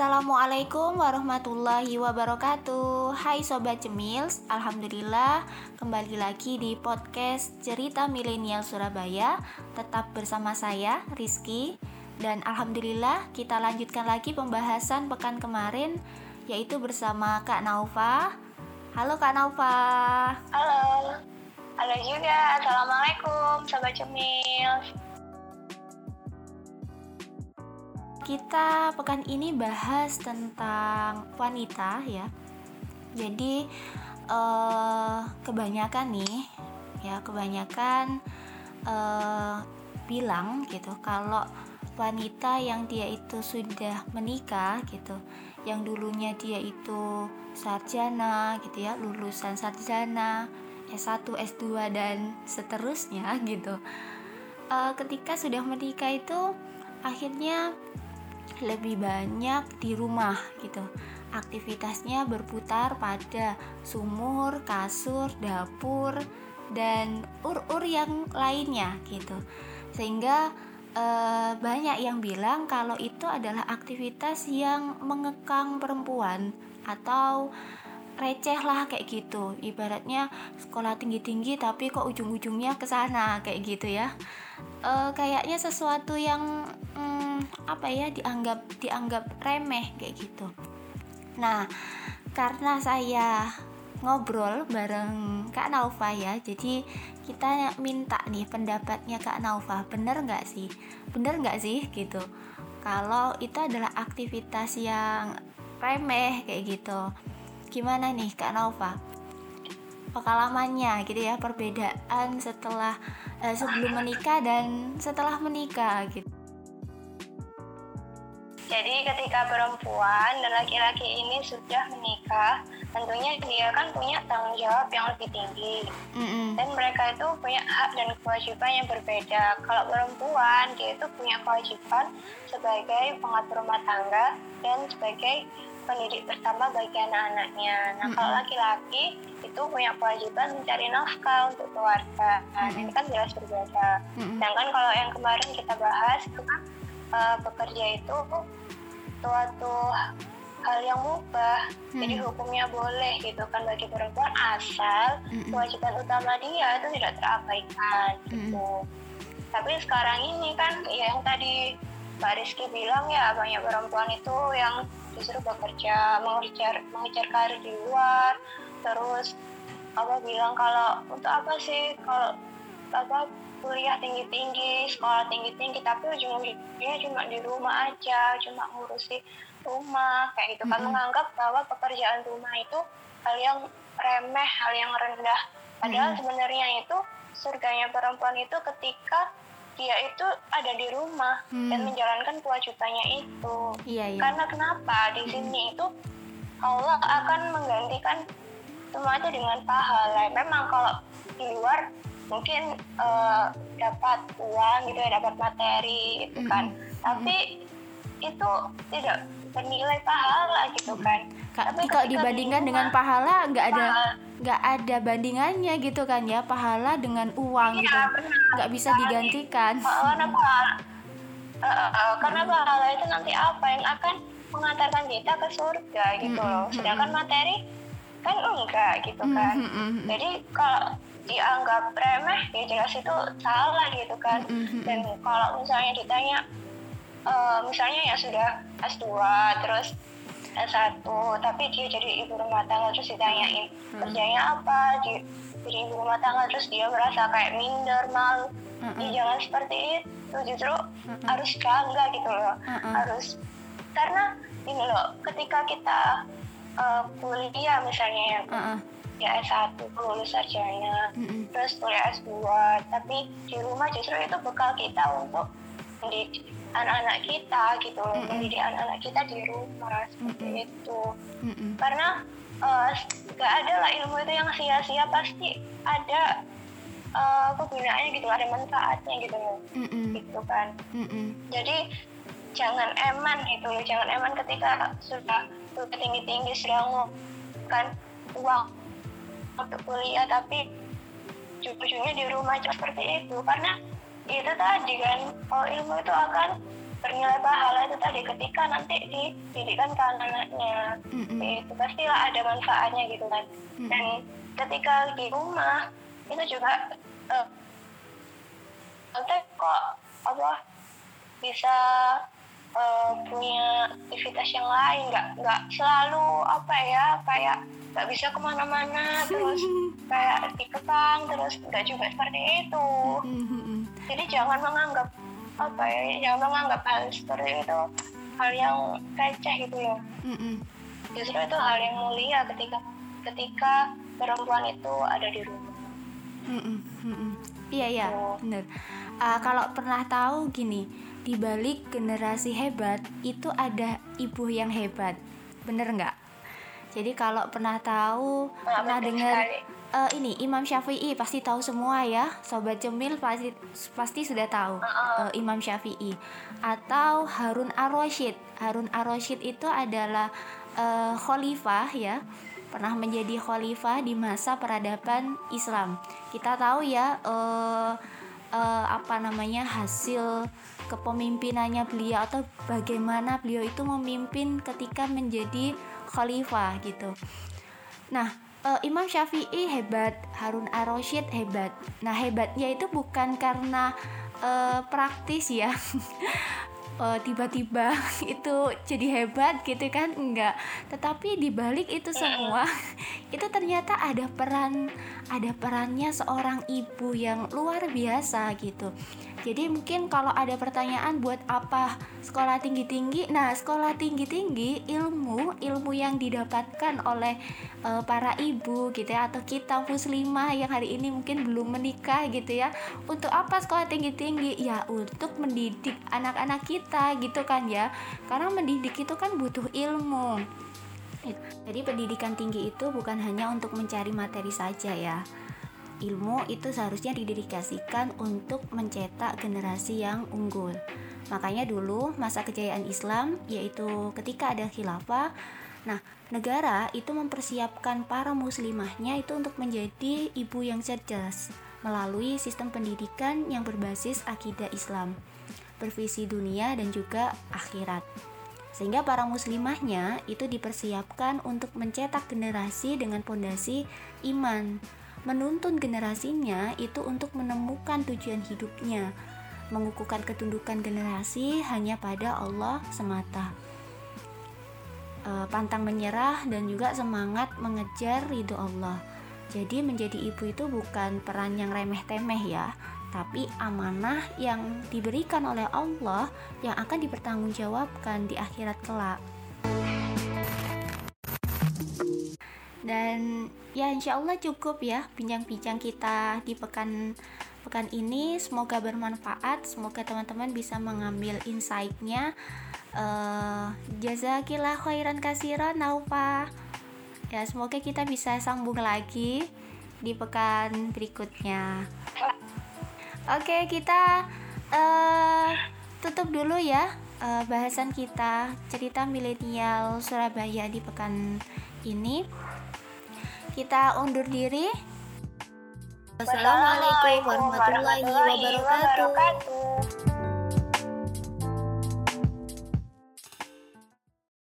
Assalamualaikum warahmatullahi wabarakatuh. Hai Sobat Cemils Alhamdulillah kembali lagi di podcast Cerita Milenial Surabaya. Tetap bersama saya Rizky. Dan Alhamdulillah kita lanjutkan lagi pembahasan pekan kemarin Yaitu bersama Kak Naufa. Halo Kak Naufa. Halo. Halo juga. Assalamualaikum Sobat Cemils kita pekan ini bahas tentang wanita ya. Jadi uh, kebanyakan nih ya kebanyakan uh, bilang gitu kalau wanita yang dia itu sudah menikah gitu, yang dulunya dia itu sarjana gitu ya, lulusan sarjana S1, S2 dan seterusnya gitu. Uh, ketika sudah menikah itu akhirnya lebih banyak di rumah gitu. Aktivitasnya berputar pada sumur, kasur, dapur, dan ur-ur yang lainnya gitu. Sehingga e, banyak yang bilang kalau itu adalah aktivitas yang mengekang perempuan atau receh lah kayak gitu ibaratnya sekolah tinggi-tinggi tapi kok ujung-ujungnya ke sana kayak gitu ya e, kayaknya sesuatu yang hmm, apa ya dianggap dianggap remeh kayak gitu. Nah karena saya ngobrol bareng Kak Naufa ya jadi kita minta nih pendapatnya Kak Naufa bener nggak sih? Bener nggak sih gitu? Kalau itu adalah aktivitas yang remeh kayak gitu. Gimana nih Kak Nova pengalamannya gitu ya perbedaan setelah eh, sebelum menikah dan setelah menikah gitu jadi ketika perempuan dan laki-laki ini sudah menikah tentunya dia kan punya tanggung jawab yang lebih tinggi mm-hmm. dan mereka itu punya hak dan kewajiban yang berbeda kalau perempuan dia itu punya kewajiban sebagai pengatur rumah tangga dan sebagai pendidik bersama bagi anak-anaknya. Nah, mm -hmm. kalau laki-laki itu punya kewajiban mencari nafkah untuk keluarga. Nah, mm -hmm. ini kan jelas berbeda. Mm -hmm. Sedangkan kalau yang kemarin kita bahas itu kan uh, bekerja itu suatu hal yang mubah, hmm. jadi hukumnya boleh gitu kan bagi perempuan asal hmm. kewajiban utama dia itu tidak terabaikan gitu. Hmm. Tapi sekarang ini kan ya yang tadi Mbak Rizky bilang ya banyak perempuan itu yang justru bekerja mengejar mengejar karir di luar terus apa bilang kalau untuk apa sih kalau apa kuliah tinggi tinggi sekolah tinggi tinggi tapi ujung-ujungnya cuma di rumah aja cuma ngurusi rumah kayak gitu kan mm -hmm. menganggap bahwa pekerjaan rumah itu hal yang remeh hal yang rendah padahal mm -hmm. sebenarnya itu surganya perempuan itu ketika dia itu ada di rumah hmm. dan menjalankan kewajibannya itu. Iya, iya. Karena kenapa di sini itu Allah akan menggantikan semuanya dengan pahala. Memang kalau di luar mungkin uh, dapat uang gitu ya, dapat materi gitu kan. Hmm. Tapi itu tidak bernilai pahala gitu kan. Tapi kalau dibandingkan dengan pahala nggak ada nggak ada bandingannya gitu kan ya pahala dengan uang iya, gitu. nggak bisa digantikan. Karena pahala. Uh, uh, karena pahala itu nanti apa? Yang akan mengantarkan kita ke surga gitu loh. Sedangkan materi kan enggak gitu kan. jadi kalau dianggap remeh ya jelas itu salah gitu kan. Dan kalau misalnya ditanya uh, misalnya ya sudah S2 terus S1 tapi dia jadi ibu rumah tangga terus ditanyain hmm. kerjanya apa? Di, jadi ibu rumah tangga terus dia merasa kayak minder malu. Ya jangan seperti itu justru harus bangga gitu loh. Harus karena ini loh ketika kita uh, kuliah misalnya ya. Ya S1 lulus sarjana hmm. terus kuliah S2 tapi di rumah justru itu bekal kita untuk mendidik anak-anak kita gitu loh, mm -mm. mendidik anak-anak kita di rumah seperti mm -mm. itu. Mm -mm. Karena uh, gak ada lah ilmu itu yang sia-sia pasti ada uh, kegunaannya gitu, ada manfaatnya gitu loh, mm -mm. gitu kan. Mm -mm. Jadi jangan eman gitu loh, jangan eman ketika sudah sudah tinggi-tinggi sudah kan uang untuk kuliah tapi ujung-ujungnya di rumah seperti itu karena itu tadi kan kalau ilmu itu akan bernilai pahala itu tadi ketika nanti dididikan ke anak-anaknya mm-hmm. itu pastilah ada manfaatnya gitu kan mm-hmm. dan ketika di rumah itu juga uh, kok apa bisa uh, punya aktivitas yang lain nggak nggak selalu apa ya kayak nggak bisa ke mana-mana terus kayak dikekang terus nggak juga seperti itu. Jadi jangan menganggap apa ya jangan menganggap hal seperti itu hal yang receh gitu ya justru itu hal yang mulia ketika ketika perempuan itu ada di rumah. Iya iya benar uh, kalau pernah tahu gini di balik generasi hebat itu ada ibu yang hebat. Bener nggak jadi kalau pernah tahu nah, pernah dengar uh, ini Imam Syafi'i pasti tahu semua ya. Sobat Cemil pasti pasti sudah tahu uh, Imam Syafi'i. Atau Harun Ar-Rasyid. Harun Ar-Rasyid itu adalah uh, khalifah ya. Pernah menjadi khalifah di masa peradaban Islam. Kita tahu ya uh, uh, apa namanya hasil kepemimpinannya beliau atau bagaimana beliau itu memimpin ketika menjadi khalifah gitu. Nah, uh, Imam Syafi'i hebat, Harun Ar-Rasyid hebat. Nah, hebatnya itu bukan karena uh, praktis ya. uh, tiba-tiba itu jadi hebat gitu kan enggak tetapi dibalik itu semua itu ternyata ada peran ada perannya seorang ibu yang luar biasa gitu jadi mungkin kalau ada pertanyaan buat apa sekolah tinggi-tinggi, nah sekolah tinggi-tinggi ilmu ilmu yang didapatkan oleh uh, para ibu gitu ya atau kita muslimah yang hari ini mungkin belum menikah gitu ya. Untuk apa sekolah tinggi-tinggi? Ya untuk mendidik anak-anak kita gitu kan ya. Karena mendidik itu kan butuh ilmu. Jadi pendidikan tinggi itu bukan hanya untuk mencari materi saja ya ilmu itu seharusnya didedikasikan untuk mencetak generasi yang unggul. Makanya dulu masa kejayaan Islam yaitu ketika ada khilafah, nah negara itu mempersiapkan para muslimahnya itu untuk menjadi ibu yang cerdas melalui sistem pendidikan yang berbasis akidah Islam, bervisi dunia dan juga akhirat. Sehingga para muslimahnya itu dipersiapkan untuk mencetak generasi dengan pondasi iman, menuntun generasinya itu untuk menemukan tujuan hidupnya, mengukuhkan ketundukan generasi hanya pada Allah semata. E, pantang menyerah dan juga semangat mengejar ridho Allah. Jadi menjadi ibu itu bukan peran yang remeh-temeh ya, tapi amanah yang diberikan oleh Allah yang akan dipertanggungjawabkan di akhirat kelak. dan ya insya Allah cukup ya bincang-bincang kita di pekan pekan ini. Semoga bermanfaat. Semoga teman-teman bisa mengambil insightnya. Uh, jazakillah khairan kasiro Naufa ya semoga kita bisa sambung lagi di pekan berikutnya oke kita uh, tutup dulu ya uh, bahasan kita cerita milenial Surabaya di pekan ini kita undur diri. Wassalamualaikum warahmatullahi wabarakatuh.